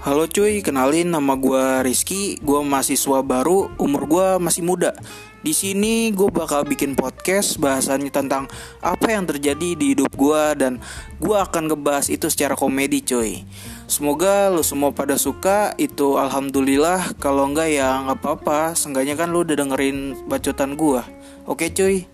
Halo cuy, kenalin nama gue Rizky, gue mahasiswa baru, umur gue masih muda. Di sini gue bakal bikin podcast bahasannya tentang apa yang terjadi di hidup gue dan gue akan ngebahas itu secara komedi cuy. Semoga lo semua pada suka, itu alhamdulillah. Kalau enggak ya nggak apa-apa, seenggaknya kan lo udah dengerin bacotan gue. Oke cuy.